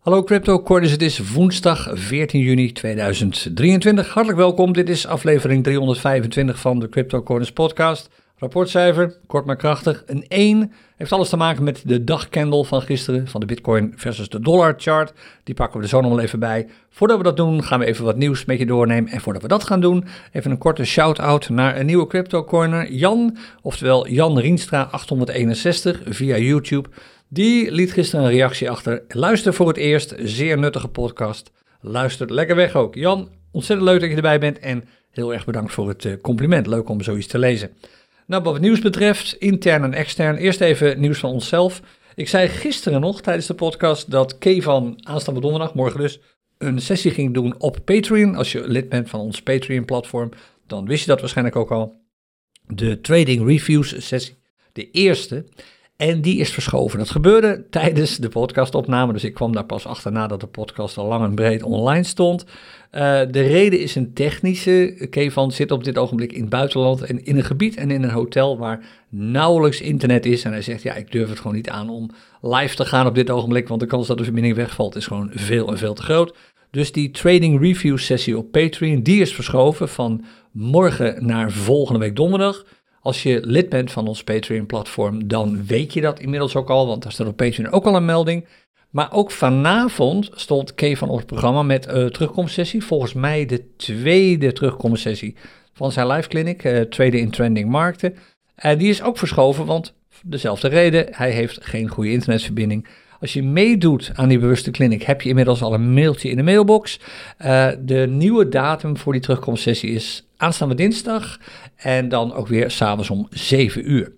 Hallo crypto Cordis, het is woensdag 14 juni 2023. Hartelijk welkom, dit is aflevering 325 van de Crypto Cordis podcast. Rapportcijfer, kort maar krachtig, een 1. Heeft alles te maken met de dagcandle van gisteren van de bitcoin versus de dollar chart. Die pakken we er zo nog wel even bij. Voordat we dat doen gaan we even wat nieuws met je doornemen. En voordat we dat gaan doen, even een korte shout-out naar een nieuwe crypto corner. Jan, oftewel Jan Rienstra 861 via YouTube. Die liet gisteren een reactie achter. Luister voor het eerst, zeer nuttige podcast. Luister lekker weg ook. Jan, ontzettend leuk dat je erbij bent en heel erg bedankt voor het eh, compliment. Leuk om zoiets te lezen. Nou, wat het nieuws betreft, intern en extern, eerst even nieuws van onszelf. Ik zei gisteren nog tijdens de podcast dat Kevan aanstaande donderdag, morgen dus, een sessie ging doen op Patreon. Als je lid bent van ons Patreon-platform, dan wist je dat waarschijnlijk ook al. De Trading Reviews sessie, de eerste. En die is verschoven. Dat gebeurde tijdens de podcastopname, dus ik kwam daar pas achterna dat de podcast al lang en breed online stond. Uh, de reden is een technische. Kevan zit op dit ogenblik in het buitenland en in een gebied en in een hotel waar nauwelijks internet is. En hij zegt, ja, ik durf het gewoon niet aan om live te gaan op dit ogenblik, want de kans dat de verbinding wegvalt is gewoon veel en veel te groot. Dus die trading review sessie op Patreon, die is verschoven van morgen naar volgende week donderdag. Als je lid bent van ons Patreon-platform, dan weet je dat inmiddels ook al, want daar staat op Patreon ook al een melding. Maar ook vanavond stond Kevan op het programma met uh, terugkomstsessie. Volgens mij de tweede terugkomstsessie van zijn live clinic, uh, tweede in trending markten. En die is ook verschoven, want dezelfde reden, hij heeft geen goede internetverbinding. Als je meedoet aan die bewuste clinic, heb je inmiddels al een mailtje in de mailbox. Uh, de nieuwe datum voor die terugkomstsessie is aanstaande dinsdag en dan ook weer s'avonds om 7 uur.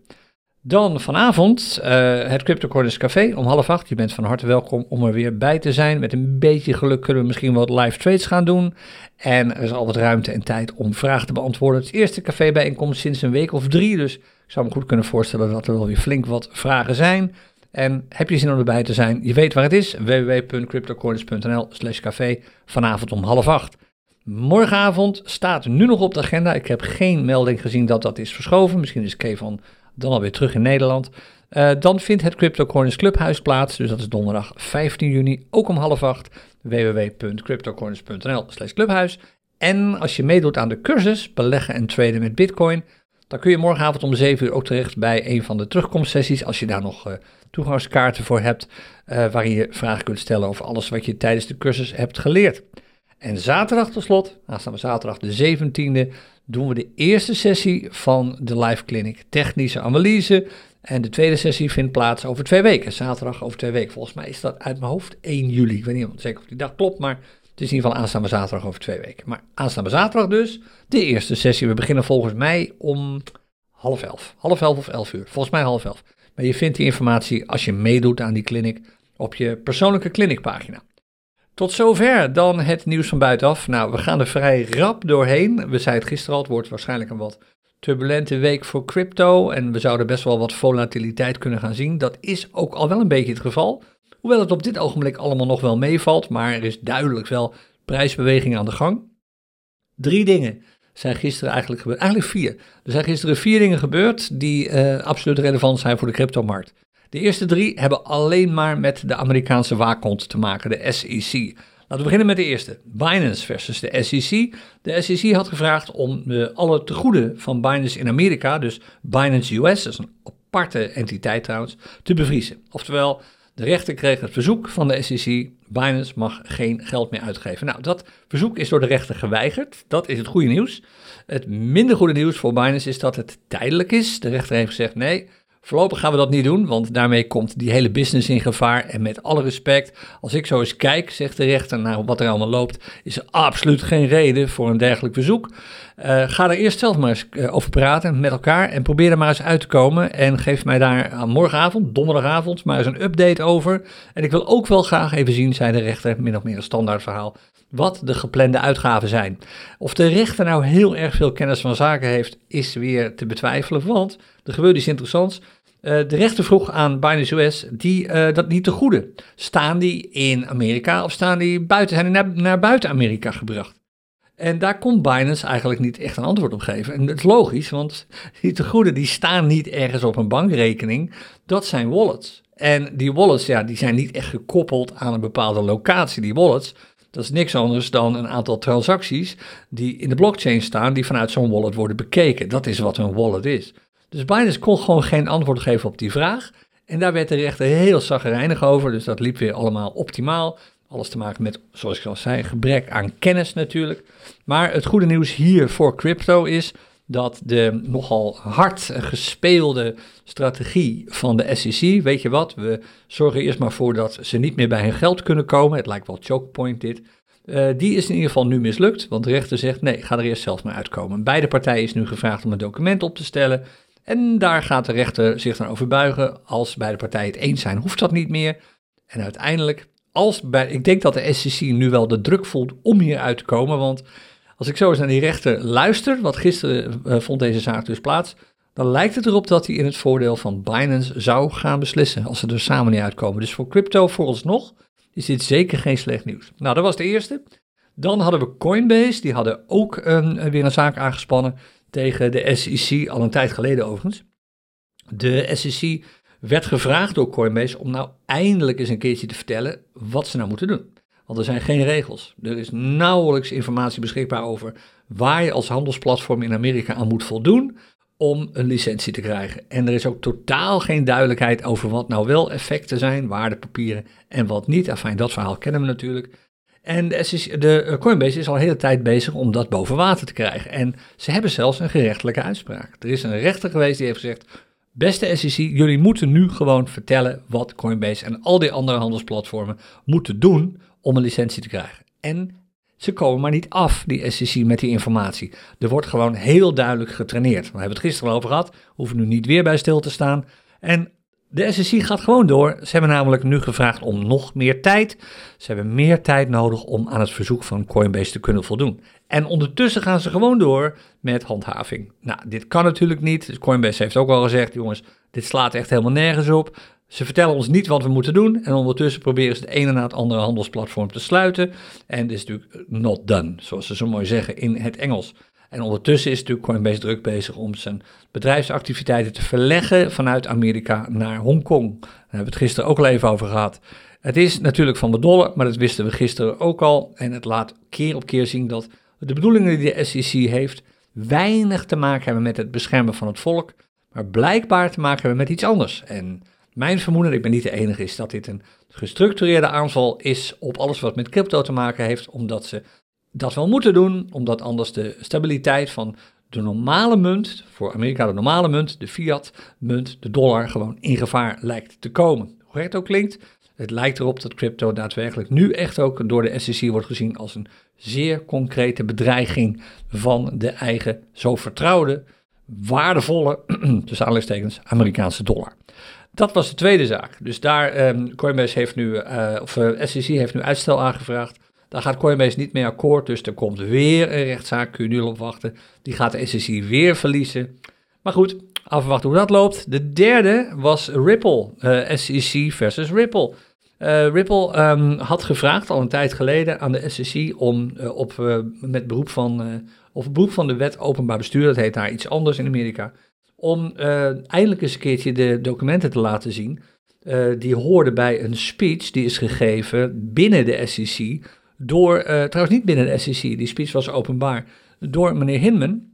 Dan vanavond uh, het CryptoCorners Café om half acht. Je bent van harte welkom om er weer bij te zijn. Met een beetje geluk kunnen we misschien wat live trades gaan doen. En er is al wat ruimte en tijd om vragen te beantwoorden. Het eerste cafébijeenkomst sinds een week of drie. Dus ik zou me goed kunnen voorstellen dat er wel weer flink wat vragen zijn. En heb je zin om erbij te zijn? Je weet waar het is. www.cryptocoins.nl slash café. Vanavond om half acht. Morgenavond staat nu nog op de agenda. Ik heb geen melding gezien dat dat is verschoven. Misschien is Kevan dan alweer terug in Nederland. Uh, dan vindt het CryptoCoins Clubhuis plaats. Dus dat is donderdag 15 juni, ook om half acht. www.cryptocoins.nl slash clubhuis. En als je meedoet aan de cursus beleggen en traden met bitcoin... dan kun je morgenavond om 7 uur ook terecht bij een van de terugkomstsessies... als je daar nog uh, toegangskaarten voor hebt... Uh, waarin je vragen kunt stellen over alles wat je tijdens de cursus hebt geleerd. En zaterdag tot slot, aanstaande zaterdag de 17e, doen we de eerste sessie van de live clinic technische analyse. En de tweede sessie vindt plaats over twee weken, zaterdag over twee weken. Volgens mij is dat uit mijn hoofd 1 juli. Ik weet niet zeker of die dag klopt, maar het is in ieder geval aanstaande zaterdag over twee weken. Maar aanstaande zaterdag dus, de eerste sessie. We beginnen volgens mij om half elf. Half elf of elf uur. Volgens mij half elf. Maar je vindt die informatie als je meedoet aan die clinic op je persoonlijke clinicpagina. Tot zover dan het nieuws van buitenaf. Nou, we gaan er vrij rap doorheen. We zeiden het gisteren al, het wordt waarschijnlijk een wat turbulente week voor crypto. En we zouden best wel wat volatiliteit kunnen gaan zien. Dat is ook al wel een beetje het geval. Hoewel het op dit ogenblik allemaal nog wel meevalt, maar er is duidelijk wel prijsbeweging aan de gang. Drie dingen zijn gisteren eigenlijk gebeurd. Eigenlijk vier. Er zijn gisteren vier dingen gebeurd die uh, absoluut relevant zijn voor de cryptomarkt. De eerste drie hebben alleen maar met de Amerikaanse waakhond te maken, de SEC. Laten we beginnen met de eerste. Binance versus de SEC. De SEC had gevraagd om de, alle tegoeden van Binance in Amerika, dus Binance US, dat is een aparte entiteit trouwens, te bevriezen. Oftewel, de rechter kreeg het verzoek van de SEC, Binance mag geen geld meer uitgeven. Nou, dat verzoek is door de rechter geweigerd. Dat is het goede nieuws. Het minder goede nieuws voor Binance is dat het tijdelijk is. De rechter heeft gezegd nee, Voorlopig gaan we dat niet doen, want daarmee komt die hele business in gevaar. En met alle respect, als ik zo eens kijk, zegt de rechter, naar wat er allemaal loopt, is er absoluut geen reden voor een dergelijk verzoek. Uh, ga er eerst zelf maar eens uh, over praten met elkaar en probeer er maar eens uit te komen. En geef mij daar aan morgenavond, donderdagavond, maar eens een update over. En ik wil ook wel graag even zien, zei de rechter, min of meer een standaard verhaal, wat de geplande uitgaven zijn. Of de rechter nou heel erg veel kennis van zaken heeft, is weer te betwijfelen, want er gebeurt iets interessants. Uh, de rechter vroeg aan Binance US die, uh, dat niet te goede. Staan die in Amerika of staan die buiten, zijn die naar, naar buiten Amerika gebracht? En daar kon Binance eigenlijk niet echt een antwoord op geven. En dat is logisch, want die tegoeden die staan niet ergens op een bankrekening. Dat zijn wallets. En die wallets, ja, die zijn niet echt gekoppeld aan een bepaalde locatie. Die wallets, dat is niks anders dan een aantal transacties die in de blockchain staan, die vanuit zo'n wallet worden bekeken. Dat is wat een wallet is. Dus Binance kon gewoon geen antwoord geven op die vraag. En daar werd de rechter heel zagrijnig over, dus dat liep weer allemaal optimaal. Alles te maken met, zoals ik al zei, gebrek aan kennis natuurlijk. Maar het goede nieuws hier voor crypto is dat de nogal hard gespeelde strategie van de SEC, weet je wat, we zorgen eerst maar voor dat ze niet meer bij hun geld kunnen komen. Het lijkt wel choke point dit. Uh, die is in ieder geval nu mislukt, want de rechter zegt nee, ga er eerst zelf maar uitkomen. Beide partijen is nu gevraagd om een document op te stellen. En daar gaat de rechter zich dan over buigen. Als beide partijen het eens zijn, hoeft dat niet meer. En uiteindelijk, als bij, ik denk dat de SEC nu wel de druk voelt om hier uit te komen. Want als ik zo eens naar die rechter luister, wat gisteren uh, vond deze zaak dus plaats. Dan lijkt het erop dat hij in het voordeel van Binance zou gaan beslissen. Als ze er samen niet uitkomen. Dus voor crypto vooralsnog is dit zeker geen slecht nieuws. Nou, dat was de eerste. Dan hadden we Coinbase. Die hadden ook een, weer een zaak aangespannen tegen de SEC, al een tijd geleden overigens. De SEC werd gevraagd door Coinbase om nou eindelijk eens een keertje te vertellen wat ze nou moeten doen. Want er zijn geen regels. Er is nauwelijks informatie beschikbaar over waar je als handelsplatform in Amerika aan moet voldoen om een licentie te krijgen. En er is ook totaal geen duidelijkheid over wat nou wel effecten zijn, waardepapieren en wat niet. Enfin, dat verhaal kennen we natuurlijk. En de, Coinbase is al een hele tijd bezig om dat boven water te krijgen. En ze hebben zelfs een gerechtelijke uitspraak. Er is een rechter geweest die heeft gezegd: Beste SEC, jullie moeten nu gewoon vertellen wat Coinbase en al die andere handelsplatformen moeten doen om een licentie te krijgen. En ze komen maar niet af, die SEC, met die informatie. Er wordt gewoon heel duidelijk getraineerd. We hebben het gisteren al over gehad, hoeven nu niet weer bij stil te staan. En de SEC gaat gewoon door. Ze hebben namelijk nu gevraagd om nog meer tijd. Ze hebben meer tijd nodig om aan het verzoek van Coinbase te kunnen voldoen. En ondertussen gaan ze gewoon door met handhaving. Nou, dit kan natuurlijk niet. Coinbase heeft ook al gezegd, jongens, dit slaat echt helemaal nergens op. Ze vertellen ons niet wat we moeten doen en ondertussen proberen ze de ene na het andere handelsplatform te sluiten. En dit is natuurlijk not done, zoals ze zo mooi zeggen in het Engels. En ondertussen is natuurlijk Coinbase druk bezig om zijn bedrijfsactiviteiten te verleggen vanuit Amerika naar Hongkong. Daar hebben we het gisteren ook al even over gehad. Het is natuurlijk van de dollar, maar dat wisten we gisteren ook al. En het laat keer op keer zien dat de bedoelingen die de SEC heeft weinig te maken hebben met het beschermen van het volk, maar blijkbaar te maken hebben met iets anders. En mijn vermoeden, ik ben niet de enige, is dat dit een gestructureerde aanval is op alles wat met crypto te maken heeft, omdat ze dat wel moeten doen, omdat anders de stabiliteit van de normale munt, voor Amerika de normale munt, de fiat munt, de dollar, gewoon in gevaar lijkt te komen. Hoe het ook klinkt, het lijkt erop dat crypto daadwerkelijk nu echt ook door de SEC wordt gezien als een zeer concrete bedreiging van de eigen zo vertrouwde, waardevolle, tussen aanleidingstekens, Amerikaanse dollar. Dat was de tweede zaak. Dus daar, um, Coinbase heeft nu, uh, of eh, SEC heeft nu uitstel aangevraagd. Daar gaat Coinbase niet mee akkoord, dus er komt weer een rechtszaak, kun je nu op wachten. Die gaat de SEC weer verliezen. Maar goed, afwachten hoe dat loopt. De derde was Ripple, uh, SEC versus Ripple. Uh, Ripple um, had gevraagd al een tijd geleden aan de SEC om uh, op, met beroep van, of beroep van de wet openbaar bestuur, dat heet daar iets anders in Amerika, om eindelijk eens een keertje de documenten te laten zien. die hoorden bij een speech die is gegeven binnen de SEC door, trouwens niet binnen de SEC, die speech was openbaar, door meneer Hinman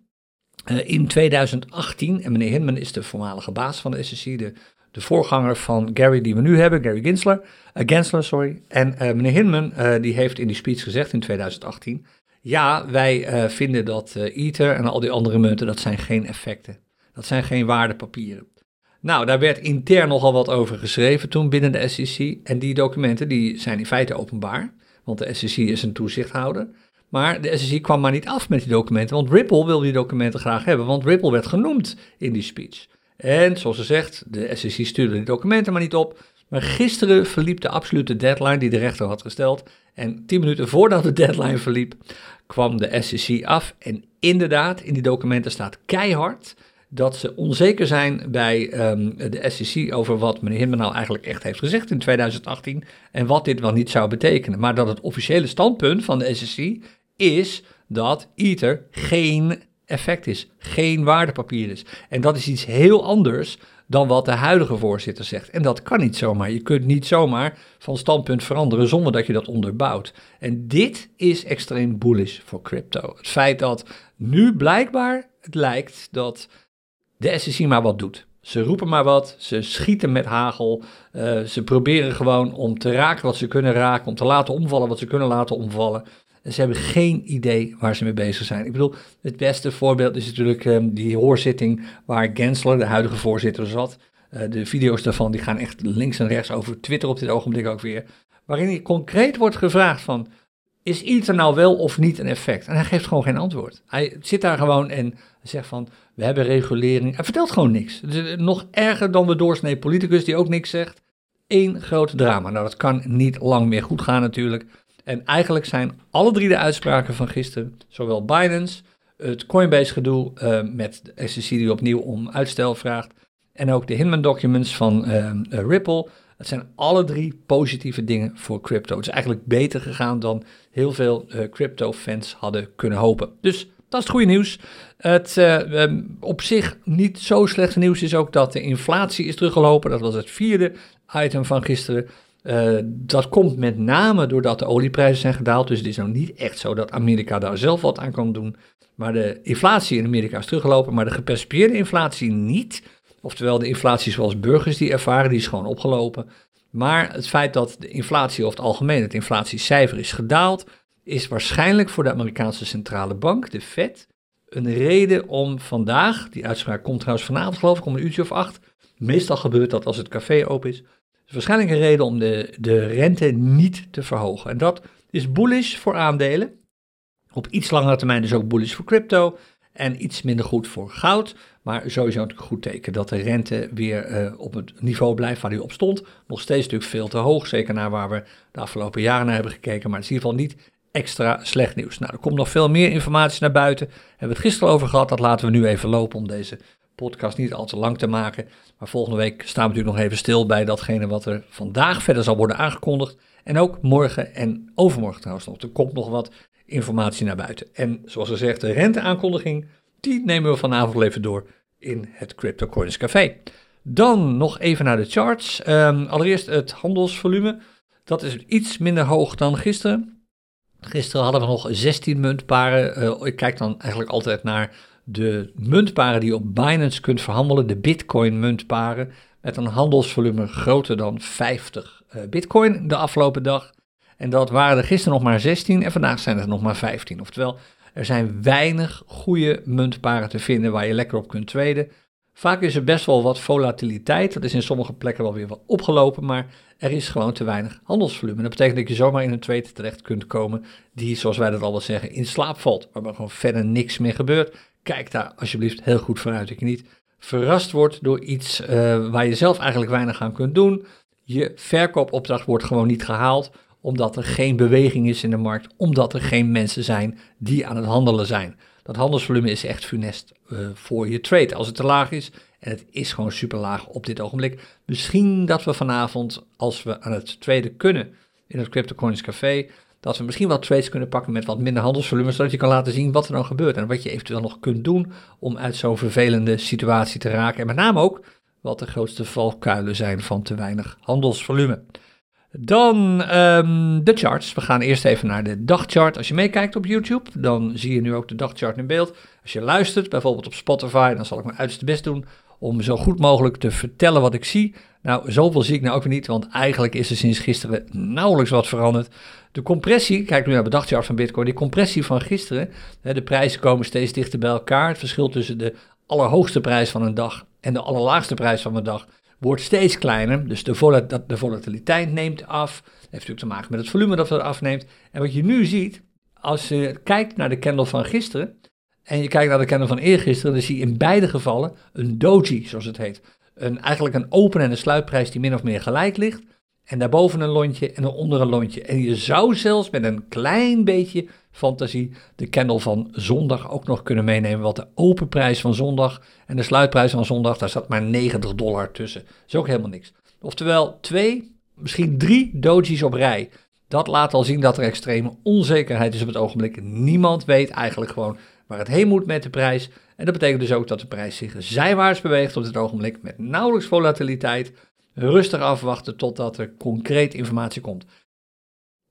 in 2018. En meneer Hinman is de voormalige baas van de SEC, de de voorganger van Gary die we nu hebben, Gary Gensler, uh, Gensler sorry. En meneer Hinman die heeft in die speech gezegd in 2018, ja, wij vinden dat Ether en al die andere munten, dat zijn geen effecten. Dat zijn geen waardepapieren. Nou, daar werd intern nogal wat over geschreven toen binnen de SEC. En die documenten die zijn in feite openbaar, want de SEC is een toezichthouder. Maar de SEC kwam maar niet af met die documenten, want Ripple wil die documenten graag hebben, want Ripple werd genoemd in die speech. En zoals ze zegt, de SEC stuurde die documenten maar niet op. Maar gisteren verliep de absolute deadline die de rechter had gesteld. En tien minuten voordat de deadline verliep, kwam de SEC af. En inderdaad, in die documenten staat keihard dat ze onzeker zijn bij um, de SEC over wat meneer Hinman nou eigenlijk echt heeft gezegd in 2018 en wat dit wel niet zou betekenen. Maar dat het officiële standpunt van de SEC is dat Ether geen effect is, geen waardepapier is. En dat is iets heel anders dan wat de huidige voorzitter zegt. En dat kan niet zomaar. Je kunt niet zomaar van standpunt veranderen zonder dat je dat onderbouwt. En dit is extreem bullish voor crypto. Het feit dat nu blijkbaar het lijkt dat de SEC maar wat doet. Ze roepen maar wat, ze schieten met hagel, uh, ze proberen gewoon om te raken wat ze kunnen raken, om te laten omvallen wat ze kunnen laten omvallen. En ze hebben geen idee waar ze mee bezig zijn. Ik bedoel, het beste voorbeeld is natuurlijk um, die hoorzitting waar Gensler, de huidige voorzitter, zat. Uh, de video's daarvan die gaan echt links en rechts over Twitter op dit ogenblik ook weer. Waarin concreet wordt gevraagd van, is iets er nou wel of niet een effect? En hij geeft gewoon geen antwoord. Hij zit daar gewoon en zegt van, we hebben regulering. Hij vertelt gewoon niks. is nog erger dan de doorsnee politicus die ook niks zegt. Eén groot drama. Nou, dat kan niet lang meer goed gaan natuurlijk. En eigenlijk zijn alle drie de uitspraken van gisteren, zowel Binance, het Coinbase-gedoe uh, met de SEC die opnieuw om uitstel vraagt, en ook de Hinman Documents van uh, Ripple, het zijn alle drie positieve dingen voor crypto. Het is eigenlijk beter gegaan dan heel veel crypto-fans hadden kunnen hopen. Dus dat is het goede nieuws. Het uh, op zich niet zo slechte nieuws is ook dat de inflatie is teruggelopen. Dat was het vierde item van gisteren. Uh, dat komt met name doordat de olieprijzen zijn gedaald. Dus het is nou niet echt zo dat Amerika daar zelf wat aan kan doen. Maar de inflatie in Amerika is teruggelopen, maar de gepercipieerde inflatie niet. Oftewel de inflatie zoals burgers die ervaren, die is gewoon opgelopen. Maar het feit dat de inflatie over het algemeen, het inflatiecijfer is gedaald, is waarschijnlijk voor de Amerikaanse centrale bank, de Fed, een reden om vandaag, die uitspraak komt trouwens vanavond geloof ik om een uurtje of acht, meestal gebeurt dat als het café open is, is waarschijnlijk een reden om de, de rente niet te verhogen. En dat is bullish voor aandelen. Op iets langere termijn dus ook bullish voor crypto. En iets minder goed voor goud. Maar sowieso een goed teken dat de rente weer uh, op het niveau blijft waar die op stond. Nog steeds natuurlijk veel te hoog. Zeker naar waar we de afgelopen jaren naar hebben gekeken. Maar het is in ieder geval niet extra slecht nieuws. Nou, er komt nog veel meer informatie naar buiten. We hebben het gisteren over gehad. Dat laten we nu even lopen om deze podcast niet al te lang te maken. Maar volgende week staan we natuurlijk nog even stil bij datgene wat er vandaag verder zal worden aangekondigd. En ook morgen en overmorgen trouwens nog. Er komt nog wat informatie naar buiten. En zoals gezegd, de renteaankondiging, die nemen we vanavond even door in het Crypto Coins Café. Dan nog even naar de charts. Um, allereerst het handelsvolume. Dat is iets minder hoog dan gisteren. Gisteren hadden we nog 16 muntparen. Uh, ik kijk dan eigenlijk altijd naar de muntparen die je op Binance kunt verhandelen, de Bitcoin muntparen, met een handelsvolume groter dan 50 uh, eh, Bitcoin de afgelopen dag. En dat waren er gisteren nog maar 16 en vandaag zijn er nog maar 15. Oftewel, er zijn weinig goede muntparen te vinden waar je lekker op kunt traden. Vaak is er best wel wat volatiliteit. Dat is in sommige plekken wel weer wat opgelopen, maar er is gewoon te weinig handelsvolume. Dat betekent dat je zomaar in een trade terecht kunt komen die, zoals wij dat al wel zeggen, in slaap valt. Waar gewoon verder niks meer gebeurt kijk daar alsjeblieft heel goed vanuit. Dat je niet verrast wordt door iets uh, waar je zelf eigenlijk weinig aan kunt doen. Je verkoopopdracht wordt gewoon niet gehaald omdat er geen beweging is in de markt, omdat er geen mensen zijn die aan het handelen zijn. Dat handelsvolume is echt funest uh, voor je trade als het te laag is. En het is gewoon super laag op dit ogenblik. Misschien dat we vanavond, als we aan het traden kunnen in het CryptoCoins Café, dat we misschien wat trades kunnen pakken met wat minder handelsvolume, zodat je kan laten zien wat er dan gebeurt en wat je eventueel nog kunt doen om uit zo'n vervelende situatie te raken. En met name ook wat de grootste valkuilen zijn van te weinig handelsvolume. Dan um, de charts. We gaan eerst even naar de dagchart. Als je meekijkt op YouTube, dan zie je nu ook de dagchart in beeld. Als je luistert, bijvoorbeeld op Spotify, dan zal ik mijn uiterste best doen om zo goed mogelijk te vertellen wat ik zie. Nou, zoveel zie ik nou ook weer niet, want eigenlijk is er sinds gisteren nauwelijks wat veranderd. De compressie, kijk nu naar de dagchart van Bitcoin, die compressie van gisteren, de prijzen komen steeds dichter bij elkaar. Het verschil tussen de allerhoogste prijs van een dag en de allerlaagste prijs van een dag wordt steeds kleiner. Dus de, de volatiliteit neemt af. Dat heeft natuurlijk te maken met het volume dat er afneemt. En wat je nu ziet, als je kijkt naar de candle van gisteren en je kijkt naar de candle van eergisteren, dan zie je in beide gevallen een doji, zoals het heet. Een, eigenlijk een open- en een sluitprijs die min of meer gelijk ligt. En daarboven een lontje en onder een lontje. En je zou zelfs met een klein beetje fantasie de candle van zondag ook nog kunnen meenemen. Want de open prijs van zondag en de sluitprijs van zondag, daar zat maar 90 dollar tussen. Dat is ook helemaal niks. Oftewel twee, misschien drie doji's op rij. Dat laat al zien dat er extreme onzekerheid is op het ogenblik. Niemand weet eigenlijk gewoon waar het heen moet met de prijs. En dat betekent dus ook dat de prijs zich zijwaarts beweegt op dit ogenblik met nauwelijks volatiliteit. Rustig afwachten totdat er concreet informatie komt.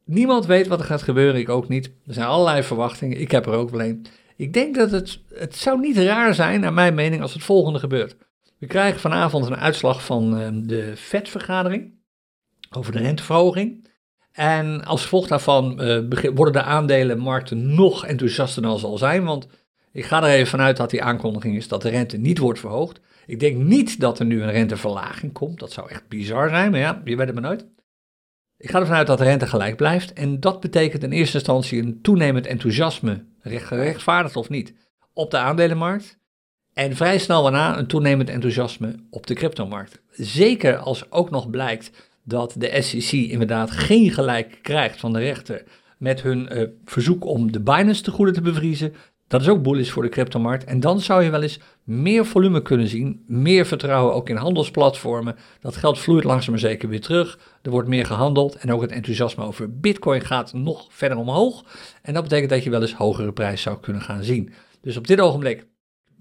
Niemand weet wat er gaat gebeuren, ik ook niet. Er zijn allerlei verwachtingen, ik heb er ook wel een. Ik denk dat het, het zou niet raar zijn, naar mijn mening, als het volgende gebeurt. We krijgen vanavond een uitslag van uh, de FED-vergadering over de renteverhoging. En als gevolg daarvan uh, worden de aandelenmarkten nog enthousiaster dan zal zijn, want ik ga er even vanuit dat die aankondiging is dat de rente niet wordt verhoogd. Ik denk niet dat er nu een renteverlaging komt, dat zou echt bizar zijn, maar ja, je weet het maar nooit. Ik ga ervan uit dat de rente gelijk blijft en dat betekent in eerste instantie een toenemend enthousiasme, gerechtvaardigd of niet, op de aandelenmarkt. En vrij snel daarna een toenemend enthousiasme op de cryptomarkt. Zeker als ook nog blijkt dat de SEC inderdaad geen gelijk krijgt van de rechter met hun uh, verzoek om de Binance te goede te bevriezen. Dat is ook bullish voor de cryptomarkt. En dan zou je wel eens meer volume kunnen zien, meer vertrouwen ook in handelsplatformen. Dat geld vloeit langzaam maar zeker weer terug. Er wordt meer gehandeld en ook het enthousiasme over Bitcoin gaat nog verder omhoog. En dat betekent dat je wel eens hogere prijs zou kunnen gaan zien. Dus op dit ogenblik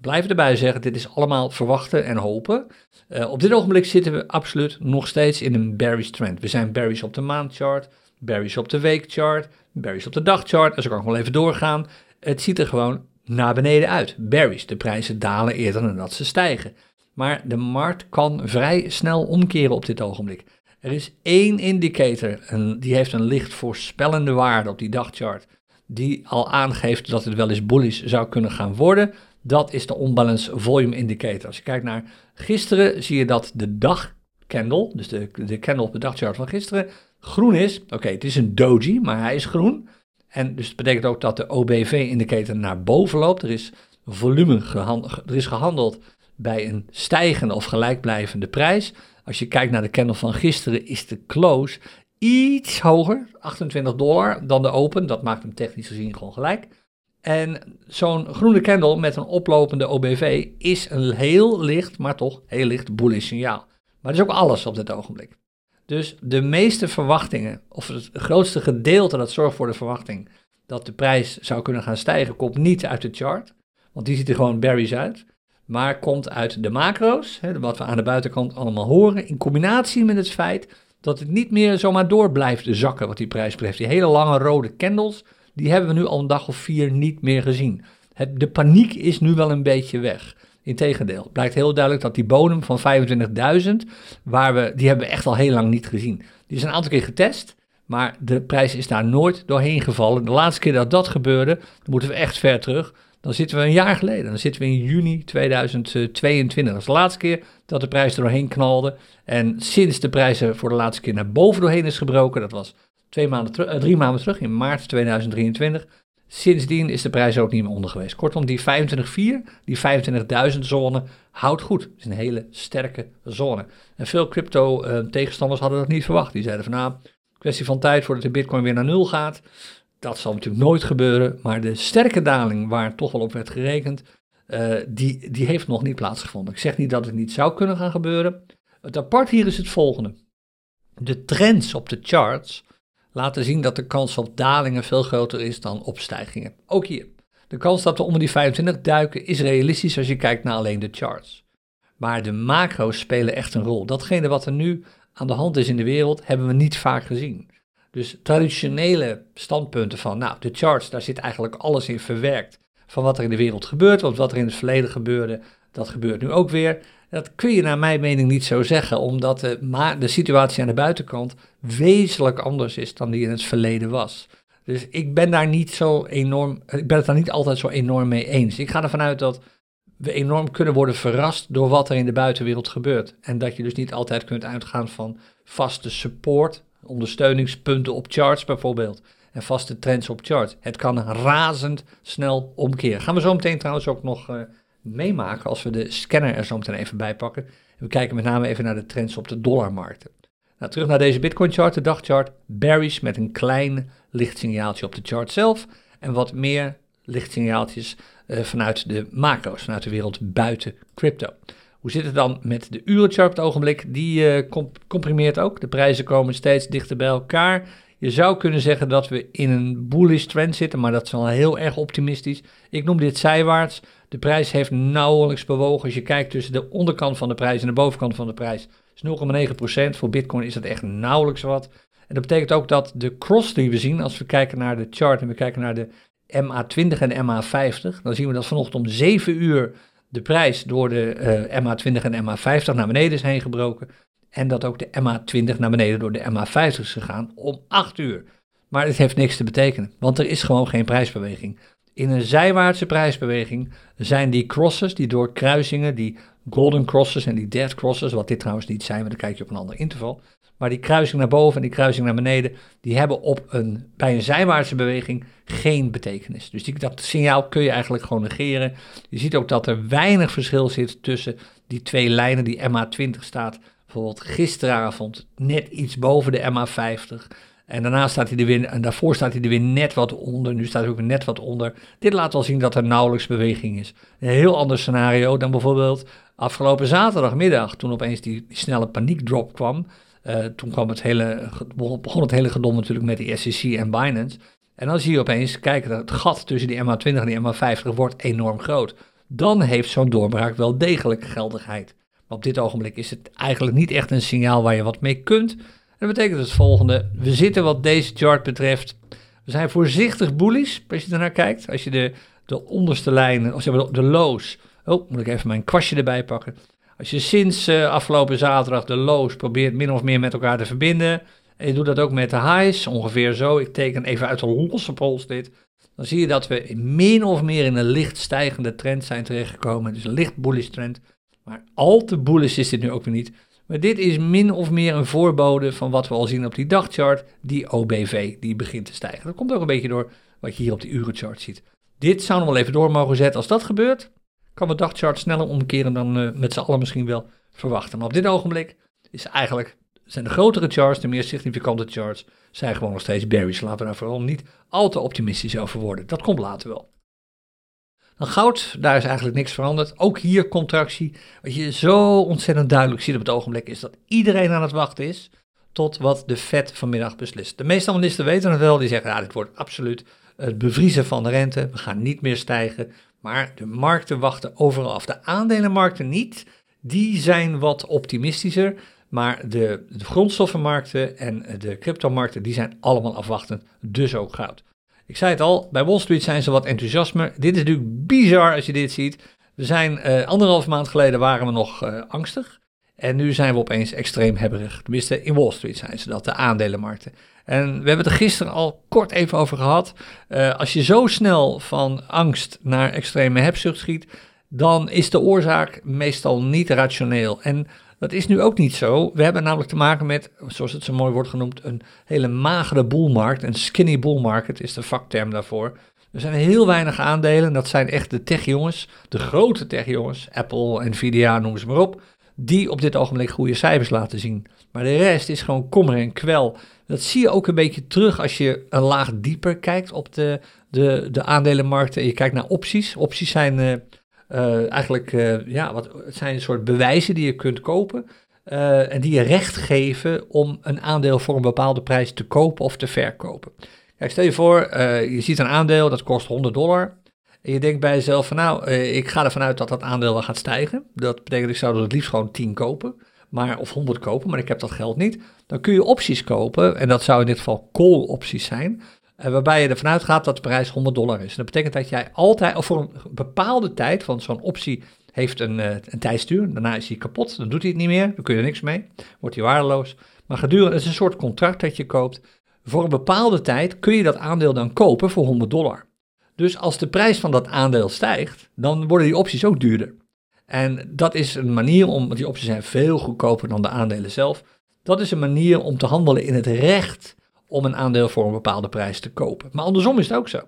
blijf erbij zeggen, dit is allemaal verwachten en hopen. Uh, op dit ogenblik zitten we absoluut nog steeds in een bearish trend. We zijn bearish op de maandchart, bearish op de weekchart, bearish op de dagchart. En zo kan ik wel even doorgaan. Het ziet er gewoon naar beneden uit. Bearish, de prijzen dalen eerder dan dat ze stijgen. Maar de markt kan vrij snel omkeren op dit ogenblik. Er is één indicator, en die heeft een licht voorspellende waarde op die dagchart, die al aangeeft dat het wel eens bullish zou kunnen gaan worden. Dat is de Unbalance Volume Indicator. Als je kijkt naar gisteren, zie je dat de dagcandle, dus de, de candle op de dagchart van gisteren, groen is. Oké, het is een doji, maar hij is groen. En dus dat betekent ook dat de OBV-indicator naar boven loopt. Er is volume gehandeld, er is gehandeld bij een stijgende of gelijkblijvende prijs. Als je kijkt naar de candle van gisteren, is de close iets hoger, 28 dollar, dan de open. Dat maakt hem technisch gezien gewoon gelijk. En zo'n groene candle met een oplopende OBV is een heel licht, maar toch heel licht bullish signaal. Maar dat is ook alles op dit ogenblik. Dus de meeste verwachtingen, of het grootste gedeelte dat zorgt voor de verwachting dat de prijs zou kunnen gaan stijgen, komt niet uit de chart. Want die ziet er gewoon berries uit. Maar komt uit de macro's, hè, wat we aan de buitenkant allemaal horen. In combinatie met het feit dat het niet meer zomaar door blijft zakken wat die prijs betreft. Die hele lange rode candles, die hebben we nu al een dag of vier niet meer gezien. Het, de paniek is nu wel een beetje weg. Integendeel, blijkt heel duidelijk dat die bodem van 25.000, waar we, die hebben we echt al heel lang niet gezien. Die is een aantal keer getest, maar de prijs is daar nooit doorheen gevallen. De laatste keer dat dat gebeurde, dan moeten we echt ver terug. Dan zitten we een jaar geleden, dan zitten we in juni 2022. Dat is de laatste keer dat de prijs er doorheen knalde. En sinds de prijs er voor de laatste keer naar boven doorheen is gebroken, dat was twee maanden uh, drie maanden terug, in maart 2023, Sindsdien is de prijs ook niet meer onder geweest. Kortom, die 25,4, die 25.000 zone houdt goed. Het is een hele sterke zone. En veel crypto-tegenstanders hadden dat niet verwacht. Die zeiden van nou, kwestie van tijd voordat de bitcoin weer naar nul gaat. Dat zal natuurlijk nooit gebeuren. Maar de sterke daling waar toch wel op werd gerekend, uh, die, die heeft nog niet plaatsgevonden. Ik zeg niet dat het niet zou kunnen gaan gebeuren. Het apart hier is het volgende. De trends op de charts laten zien dat de kans op dalingen veel groter is dan opstijgingen. Ook hier. De kans dat we onder die 25 duiken is realistisch als je kijkt naar alleen de charts. Maar de macro's spelen echt een rol. Datgene wat er nu aan de hand is in de wereld, hebben we niet vaak gezien. Dus traditionele standpunten van, nou, de charts, daar zit eigenlijk alles in verwerkt van wat er in de wereld gebeurt. Want wat er in het verleden gebeurde, dat gebeurt nu ook weer. Dat kun je naar mijn mening niet zo zeggen, omdat de, maar de situatie aan de buitenkant wezenlijk anders is dan die in het verleden was. Dus ik ben daar niet zo enorm, ik ben het daar niet altijd zo enorm mee eens. Ik ga ervan uit dat we enorm kunnen worden verrast door wat er in de buitenwereld gebeurt. En dat je dus niet altijd kunt uitgaan van vaste support, ondersteuningspunten op charts bijvoorbeeld. En vaste trends op charts. Het kan razend snel omkeren. Gaan we zo meteen trouwens ook nog uh, meemaken als we de scanner er zo meteen even bij pakken. We kijken met name even naar de trends op de dollarmarkten. Nou, terug naar deze Bitcoin chart, de dagchart. Bearish met een klein lichtsignaaltje op de chart zelf. En wat meer lichtsignaaltjes uh, vanuit de macro's, vanuit de wereld buiten crypto. Hoe zit het dan met de urenchart op het ogenblik? Die uh, comprimeert ook. De prijzen komen steeds dichter bij elkaar. Je zou kunnen zeggen dat we in een bullish trend zitten, maar dat is wel heel erg optimistisch. Ik noem dit zijwaarts. De prijs heeft nauwelijks bewogen. Als je kijkt tussen de onderkant van de prijs en de bovenkant van de prijs, is 0,9%. Voor Bitcoin is dat echt nauwelijks wat. En dat betekent ook dat de cross die we zien, als we kijken naar de chart en we kijken naar de MA20 en MA50, dan zien we dat vanochtend om 7 uur de prijs door de uh, MA20 en MA50 naar beneden is heen gebroken. En dat ook de MA20 naar beneden door de MA50 is gegaan om 8 uur. Maar het heeft niks te betekenen, want er is gewoon geen prijsbeweging. In een zijwaartse prijsbeweging zijn die crosses, die door kruisingen, die golden crosses en die dead crosses, wat dit trouwens niet zijn, maar dan kijk je op een ander interval. Maar die kruising naar boven en die kruising naar beneden, die hebben op een, bij een zijwaartse beweging geen betekenis. Dus die, dat signaal kun je eigenlijk gewoon negeren. Je ziet ook dat er weinig verschil zit tussen die twee lijnen. Die MA20 staat bijvoorbeeld gisteravond net iets boven de MA50. En daarna staat hij er weer, en daarvoor staat hij er weer net wat onder. Nu staat hij ook net wat onder. Dit laat wel zien dat er nauwelijks beweging is. Een heel ander scenario dan bijvoorbeeld afgelopen zaterdagmiddag, toen opeens die, snelle paniekdrop kwam. Uh, toen kwam het hele, begon het hele gedom natuurlijk met die SEC en Binance. En dan zie je opeens, kijk, het gat tussen die MA20 en die MA50 wordt enorm groot. Dan heeft zo'n doorbraak wel degelijk geldigheid. Maar op dit ogenblik is het eigenlijk niet echt een signaal waar je wat mee kunt. En dat betekent het volgende. We zitten wat deze chart betreft. We zijn voorzichtig bullish als je ernaar kijkt. Als je de, de onderste lijnen, of zeg maar de lows. Oh, moet ik even mijn kwastje erbij pakken. Als je sinds uh, afgelopen zaterdag de lows probeert min of meer met elkaar te verbinden. En je doet dat ook met de highs, ongeveer zo. Ik teken even uit de losse pols dit. Dan zie je dat we min of meer in een licht stijgende trend zijn terechtgekomen. Dus een licht bullish trend. Maar al te bullish is dit nu ook weer niet. Maar dit is min of meer een voorbode van wat we al zien op die dagchart, die OBV, die begint te stijgen. Dat komt ook een beetje door wat je hier op die urenchart ziet. Dit zou nog wel even door mogen zetten. Als dat gebeurt, kan de dagchart sneller omkeren dan uh, met z'n allen misschien wel verwachten. Maar op dit ogenblik is eigenlijk, zijn de grotere charts, de meer significante charts, zijn gewoon nog steeds bearish. Laten we daar vooral niet al te optimistisch over worden. Dat komt later wel. Dan goud, daar is eigenlijk niks veranderd. Ook hier contractie. Wat je zo ontzettend duidelijk ziet op het ogenblik is dat iedereen aan het wachten is tot wat de Fed vanmiddag beslist. De meeste analisten weten het wel, die zeggen ja, dit wordt absoluut het bevriezen van de rente. We gaan niet meer stijgen. Maar de markten wachten overal af. De aandelenmarkten niet. Die zijn wat optimistischer. Maar de, de grondstoffenmarkten en de cryptomarkten, die zijn allemaal afwachtend. Dus ook goud. Ik zei het al, bij Wall Street zijn ze wat enthousiasmer. Dit is natuurlijk bizar als je dit ziet. We zijn uh, anderhalf maand geleden waren we nog uh, angstig. En nu zijn we opeens extreem hebberig. Tenminste, in Wall Street zijn ze dat, de aandelenmarkten. En we hebben het er gisteren al kort even over gehad. Uh, als je zo snel van angst naar extreme hebzucht schiet, dan is de oorzaak meestal niet rationeel. En dat is nu ook niet zo. We hebben namelijk te maken met, zoals het zo mooi wordt genoemd, een hele magere boelmarkt. Een skinny bull market is de vakterm daarvoor. Er zijn heel weinig aandelen. Dat zijn echt de techjongens, de grote techjongens, Apple, Nvidia, noem ze maar op, die op dit ogenblik goede cijfers laten zien. Maar de rest is gewoon kommer en kwel. Dat zie je ook een beetje terug als je een laag dieper kijkt op de, de, de aandelenmarkten. En je kijkt naar opties. Opties zijn uh, uh, eigenlijk uh, ja, wat, het zijn een soort bewijzen die je kunt kopen. en die je recht geven om een aandeel voor een bepaalde prijs te kopen of te verkopen. Kijk, stel je voor, je ziet een aandeel dat kost 100 dollar. En je denkt bij jezelf van nou, ik ga ervan uit dat dat aandeel wel gaat stijgen. Dat betekent ik zou er het liefst gewoon 10 kopen maar, of 100 kopen, maar ik heb dat geld niet. Dan kun je opties kopen, en dat zou in dit geval call opties zijn, waarbij je ervan uitgaat dat de prijs 100 dollar is. Dat betekent dat jij altijd, of voor een bepaalde tijd, want zo'n optie heeft een, uh, een tijdstuur, daarna is hij kapot, dan doet hij het niet meer, dan kun je er niks mee, wordt hij waardeloos. Maar gedurende, het is een soort contract dat je koopt. Voor een bepaalde tijd kun je dat aandeel dan kopen voor 100 dollar. Dus als de prijs van dat aandeel stijgt, dan worden die opties ook duurder. En dat is een manier om, want die opties zijn veel goedkoper dan de aandelen zelf. Dat is een manier om te handelen in het recht om een aandeel voor een bepaalde prijs te kopen. Maar andersom is het ook zo.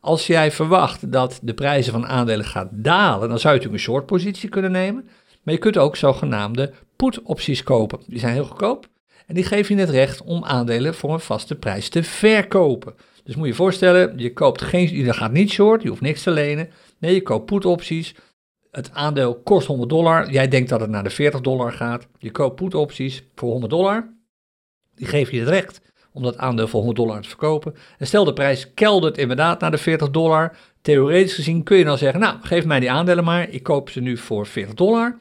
Als jij verwacht dat de prijzen van aandelen gaat dalen, dan zou je natuurlijk een short positie kunnen nemen. Maar je kunt ook zogenaamde put opties kopen. Die zijn heel goedkoop en die geven je het recht om aandelen voor een vaste prijs te verkopen. Dus moet je je voorstellen, je koopt geen, je gaat niet short, je hoeft niks te lenen. Nee, je koopt put opties het aandeel kost 100 dollar. Jij denkt dat het naar de 40 dollar gaat. Je koopt put opties voor 100 dollar. Die geven je het recht om dat aandeel voor 100 dollar te verkopen. En stel de prijs keldert inderdaad naar de 40 dollar. Theoretisch gezien kun je dan zeggen, nou geef mij die aandelen maar, ik koop ze nu voor 40 dollar.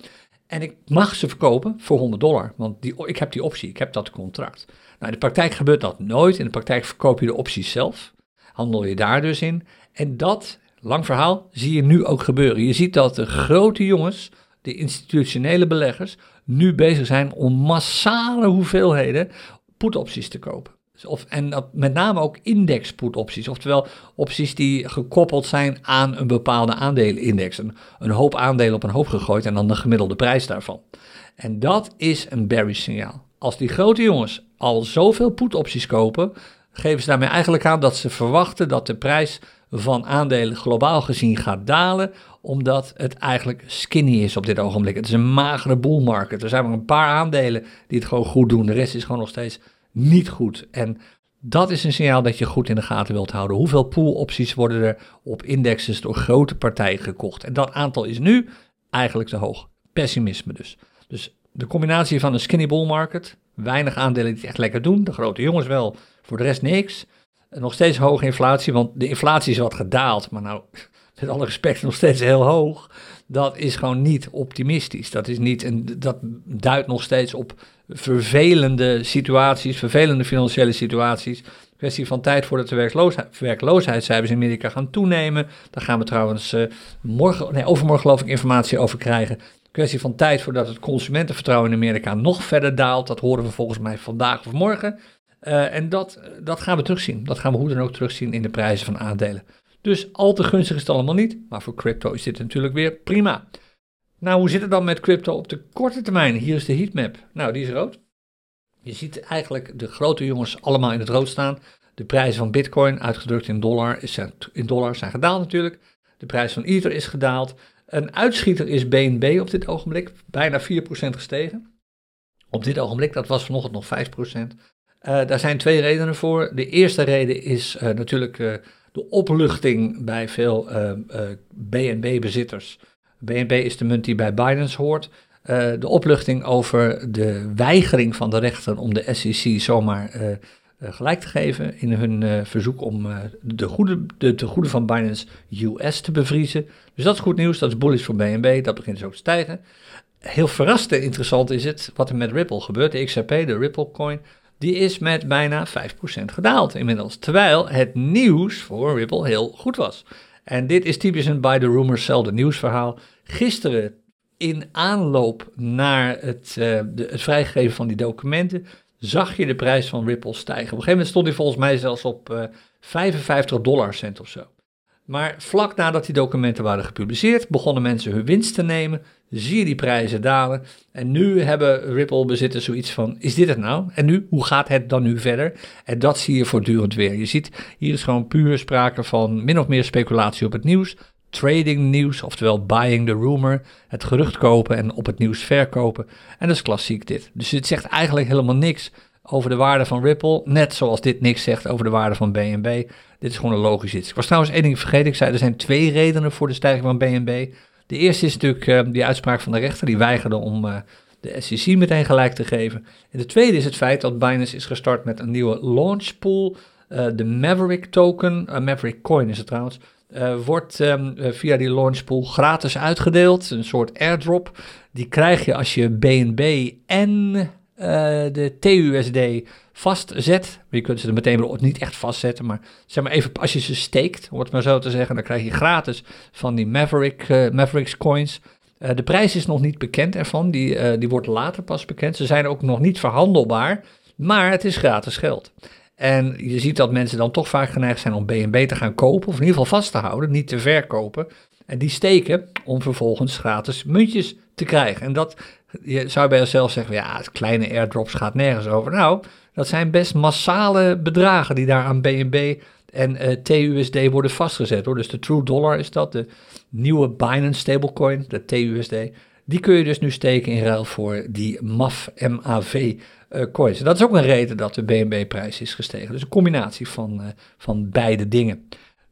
En ik mag ze verkopen voor 100 dollar, want die, ik heb die optie, ik heb dat contract. Nou, in de praktijk gebeurt dat nooit. In de praktijk verkoop je de opties zelf, handel je daar dus in. En dat, lang verhaal, zie je nu ook gebeuren. Je ziet dat de grote jongens, de institutionele beleggers, nu bezig zijn om massale hoeveelheden put-opties te kopen. Of, en dat met name ook index put opties, oftewel opties die gekoppeld zijn aan een bepaalde aandelenindex. Een, een hoop aandelen op een hoop gegooid en dan de gemiddelde prijs daarvan. En dat is een bearish signaal. Als die grote jongens al zoveel put opties kopen, geven ze daarmee eigenlijk aan dat ze verwachten dat de prijs van aandelen globaal gezien gaat dalen, omdat het eigenlijk skinny is op dit ogenblik. Het is een magere bull market. Er zijn maar een paar aandelen die het gewoon goed doen. De rest is gewoon nog steeds niet goed. En dat is een signaal dat je goed in de gaten wilt houden. Hoeveel pool-opties worden er op indexes door grote partijen gekocht? En dat aantal is nu eigenlijk te hoog. Pessimisme dus. Dus de combinatie van een skinny bull market, weinig aandelen die het echt lekker doen, de grote jongens wel, voor de rest niks. Nog steeds hoge inflatie, want de inflatie is wat gedaald, maar nou, met alle respect, nog steeds heel hoog. Dat is gewoon niet optimistisch. Dat, is niet een, dat duidt nog steeds op vervelende situaties, vervelende financiële situaties. Kwestie van tijd voordat de werkloosheid, werkloosheidscijfers in Amerika gaan toenemen. Daar gaan we trouwens uh, morgen, nee, overmorgen geloof ik informatie over krijgen. Kwestie van tijd voordat het consumentenvertrouwen in Amerika nog verder daalt. Dat horen we volgens mij vandaag of morgen. Uh, en dat, dat gaan we terugzien. Dat gaan we hoe dan ook terugzien in de prijzen van aandelen. Dus al te gunstig is het allemaal niet. Maar voor crypto is dit natuurlijk weer prima. Nou, hoe zit het dan met crypto op de korte termijn? Hier is de heatmap. Nou, die is rood. Je ziet eigenlijk de grote jongens allemaal in het rood staan. De prijzen van Bitcoin, uitgedrukt in dollar, is, in dollar zijn gedaald natuurlijk. De prijs van Ether is gedaald. Een uitschieter is BNB op dit ogenblik, bijna 4% gestegen. Op dit ogenblik, dat was vanochtend nog 5%. Uh, eh, daar zijn twee redenen voor. De eerste reden is uh, natuurlijk uh, de opluchting bij veel BNB-bezitters BNB is de munt die bij Binance hoort. Uh, de opluchting over de weigering van de rechter om de SEC zomaar uh, uh, gelijk te geven in hun verzoek om de, goede, de tegoeden van Binance US te bevriezen. Dus dat is goed nieuws, dat is bullish voor BNB, dat begint dus ook te stijgen. Heel verrassend en interessant is het wat er met Ripple gebeurt. De XRP, de Ripple coin, die is met bijna 5% gedaald inmiddels. Terwijl het nieuws voor Ripple heel goed was. En dit is typisch een by the rumors zelfde nieuwsverhaal. Gisteren in aanloop naar het, uh, de, vrijgeven van die documenten zag je de prijs van Ripple stijgen. Op een gegeven moment stond hij volgens mij zelfs op uh, 55 dollar cent of zo. Maar vlak nadat die documenten waren gepubliceerd, begonnen mensen hun winst te nemen. Zie je die prijzen dalen. En nu hebben Ripple-bezitters zoiets van: is dit het nou? En nu, hoe gaat het dan nu verder? En dat zie je voortdurend weer. Je ziet, hier is gewoon puur sprake van min of meer speculatie op het nieuws. Trading nieuws, oftewel buying the rumor. Het gerucht kopen en op het nieuws verkopen. En dat is klassiek dit. Dus het zegt eigenlijk helemaal niks over de waarde van Ripple. Net zoals dit niks zegt over de waarde van BNB. Dit is gewoon een logisch iets. Ik was trouwens één ding vergeten. Ik zei, er zijn twee redenen voor de stijging van BNB. De eerste is natuurlijk uh, die uitspraak van de rechter. Die weigerde om uh, de SEC meteen gelijk te geven. En de tweede is het feit dat Binance is gestart met een nieuwe launchpool. Uh, de Maverick token, Maverick coin is het trouwens. wordt um, via die launchpool gratis uitgedeeld. Een soort airdrop. Die krijg je als je BNB en de TUSD vastzet. Je kunt ze er meteen niet echt vastzetten, maar zeg maar even als je ze steekt, om het maar zo te zeggen, dan krijg je gratis van die Maverick, uh, Mavericks coins. Uh, de prijs is nog niet bekend ervan, die, die wordt later pas bekend. Ze zijn ook nog niet verhandelbaar, maar het is gratis geld. En je ziet dat mensen dan toch vaak geneigd zijn om BNB te gaan kopen, of in ieder geval vast te houden, niet te verkopen. En die steken om vervolgens gratis muntjes te krijgen. En dat je zou bij jezelf zeggen, ja, kleine airdrops gaat nergens over. Nou, dat zijn best massale bedragen die daar aan BNB en eh, TUSD worden vastgezet. Hoor. Dus de True Dollar is dat, de nieuwe Binance stablecoin, de TUSD. Die kun je dus nu steken in ruil voor die MAF, MAV uh, coins. En dat is ook een reden dat de BNB-prijs is gestegen. Dus een combinatie van, uh, van beide dingen.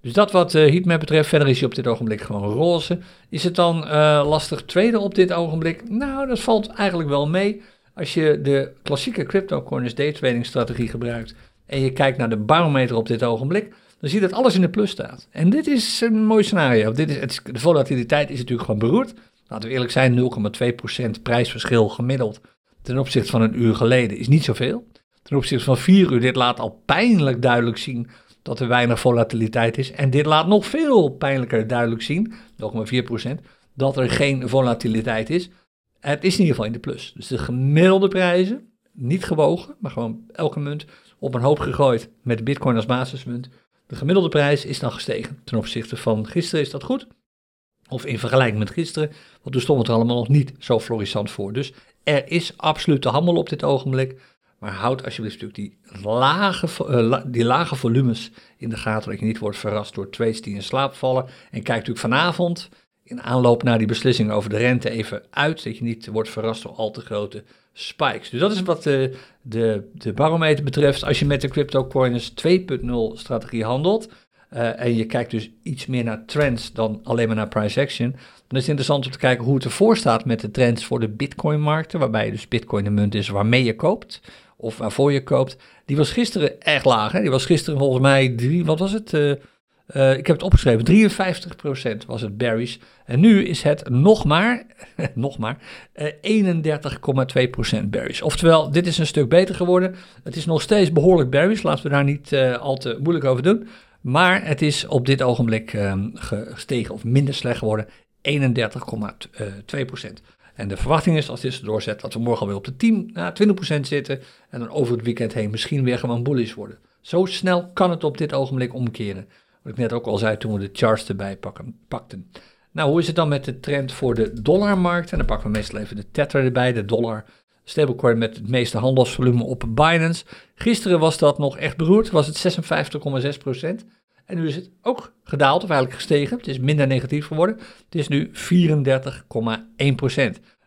Dus dat wat uh, heatmap betreft, verder is hij op dit ogenblik gewoon roze. Is het dan lastig traden op dit ogenblik? Nou, dat valt eigenlijk wel mee. Als je de klassieke cryptocurrency daytrading strategie gebruikt, en je kijkt naar de barometer op dit ogenblik, dan zie je dat alles in de plus staat. En dit is een mooi scenario. Dit is, het, de volatiliteit is natuurlijk gewoon beroerd. Laten we eerlijk zijn, 0,2% prijsverschil gemiddeld ten opzichte van een uur geleden is niet zoveel. Ten opzichte van 4 uur, dit laat al pijnlijk duidelijk zien dat er weinig volatiliteit is. En dit laat nog veel pijnlijker duidelijk zien, nog maar 4%, dat er geen volatiliteit is. Het is in ieder geval in de plus. Dus de gemiddelde prijzen, niet gewogen, maar gewoon elke munt op een hoop gegooid met bitcoin als basismunt. De gemiddelde prijs is dan gestegen. Ten opzichte van gisteren is dat goed. Of in vergelijking met gisteren, want toen stond het er allemaal nog niet zo florissant voor. Dus er is absoluut de handel op dit ogenblik. Maar houd alsjeblieft natuurlijk die lage, uh, die lage volumes in de gaten, dat je niet wordt verrast door trades die in slaap vallen. En kijk natuurlijk vanavond in aanloop naar die beslissing over de rente even uit, dat je niet wordt verrast door al te grote spikes. Dus dat is wat de, de, de barometer betreft. Als je met de CryptoCoiners 2.0 strategie handelt, uh, en je kijkt dus iets meer naar trends dan alleen maar naar price action, dan is het interessant om te kijken hoe het ervoor staat met de trends voor de Bitcoin-markten, waarbij dus Bitcoin de munt is waarmee je koopt of waarvoor je koopt. Die was gisteren erg laag. Hè? Die was gisteren volgens mij, drie, wat was het? Uh, uh, ik heb het opgeschreven, 53% was het berries. En nu is het nog maar, nog maar uh, 31,2% berries. Oftewel, dit is een stuk beter geworden. Het is nog steeds behoorlijk berries, laten we daar niet al te moeilijk over doen. Maar het is op dit ogenblik um, gestegen of minder slecht geworden. 31,2%. En de verwachting is als dit doorzet dat we morgen alweer op de 10 naar 20% zitten. En dan over het weekend heen misschien weer gewoon bullish worden. Zo snel kan het op dit ogenblik omkeren. Wat ik net ook al zei toen we de charts erbij pakken, pakten. Nou, hoe is het dan met de trend voor de dollarmarkt? En dan pakken we meestal even de tether erbij, de dollar stablecoin met het meeste handelsvolume op Binance. Gisteren was dat nog echt beroerd, was het 56,6%. En nu is het ook gedaald, of eigenlijk gestegen. Het is minder negatief geworden. Het is nu 34,1%.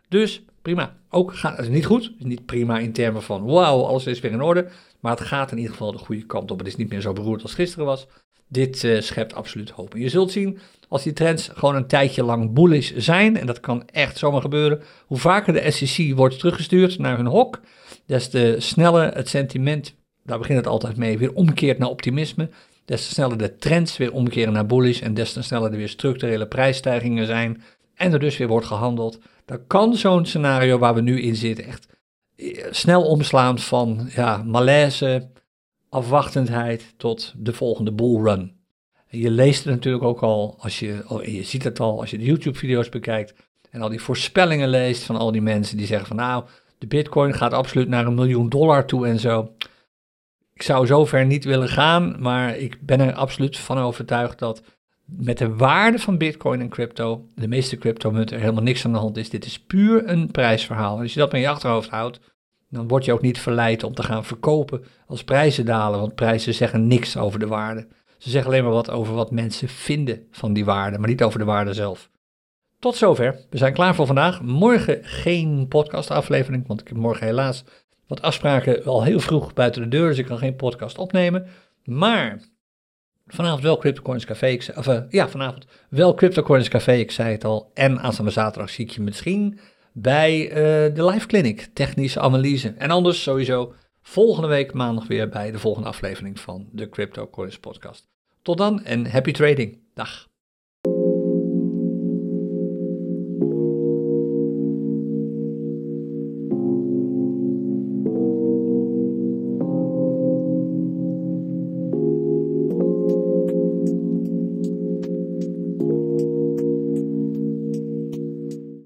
Dus prima. Ook gaat het niet goed. Is niet prima in termen van wauw, alles is weer in orde. Maar het gaat in ieder geval de goede kant op. Het is niet meer zo beroerd als gisteren was. Dit uh, schept absoluut hoop. En je zult zien, als die trends gewoon een tijdje lang bullish zijn, en dat kan echt zomaar gebeuren, hoe vaker de SEC wordt teruggestuurd naar hun hok, des te sneller het sentiment, daar begint het altijd mee, weer omkeert naar optimisme des te sneller de trends weer omkeren naar bullish en des te sneller er weer structurele prijsstijgingen zijn en er dus weer wordt gehandeld, dan kan zo'n scenario waar we nu in zitten echt eh, snel omslaan van ja, malaise, afwachtendheid tot de volgende bullrun. Je leest het natuurlijk ook al, als je, je ziet het al als je de YouTube-video's bekijkt en al die voorspellingen leest van al die mensen die zeggen van nou, de bitcoin gaat absoluut naar een miljoen dollar toe en zo ik zou zover niet willen gaan, maar ik ben er absoluut van overtuigd dat met de waarde van Bitcoin en crypto, de meeste cryptomunten, er helemaal niks aan de hand is. Dit is puur een prijsverhaal. Als je dat in je achterhoofd houdt, dan word je ook niet verleid om te gaan verkopen als prijzen dalen, want prijzen zeggen niks over de waarde. Ze zeggen alleen maar wat over wat mensen vinden van die waarde, maar niet over de waarde zelf. Tot zover. We zijn klaar voor vandaag. Morgen geen podcastaflevering, want ik heb morgen helaas wat afspraken al heel vroeg buiten de deur, dus ik kan geen podcast opnemen. Maar vanavond wel CryptoCoins Café, of uh, ja, vanavond wel CryptoCoins Café, ik zei het al. En aanstaande zaterdag zie ik je misschien bij uh, de Live Clinic, technische analyse. En anders sowieso volgende week maandag weer bij de volgende aflevering van de CryptoCoins podcast. Tot dan en happy trading. Dag.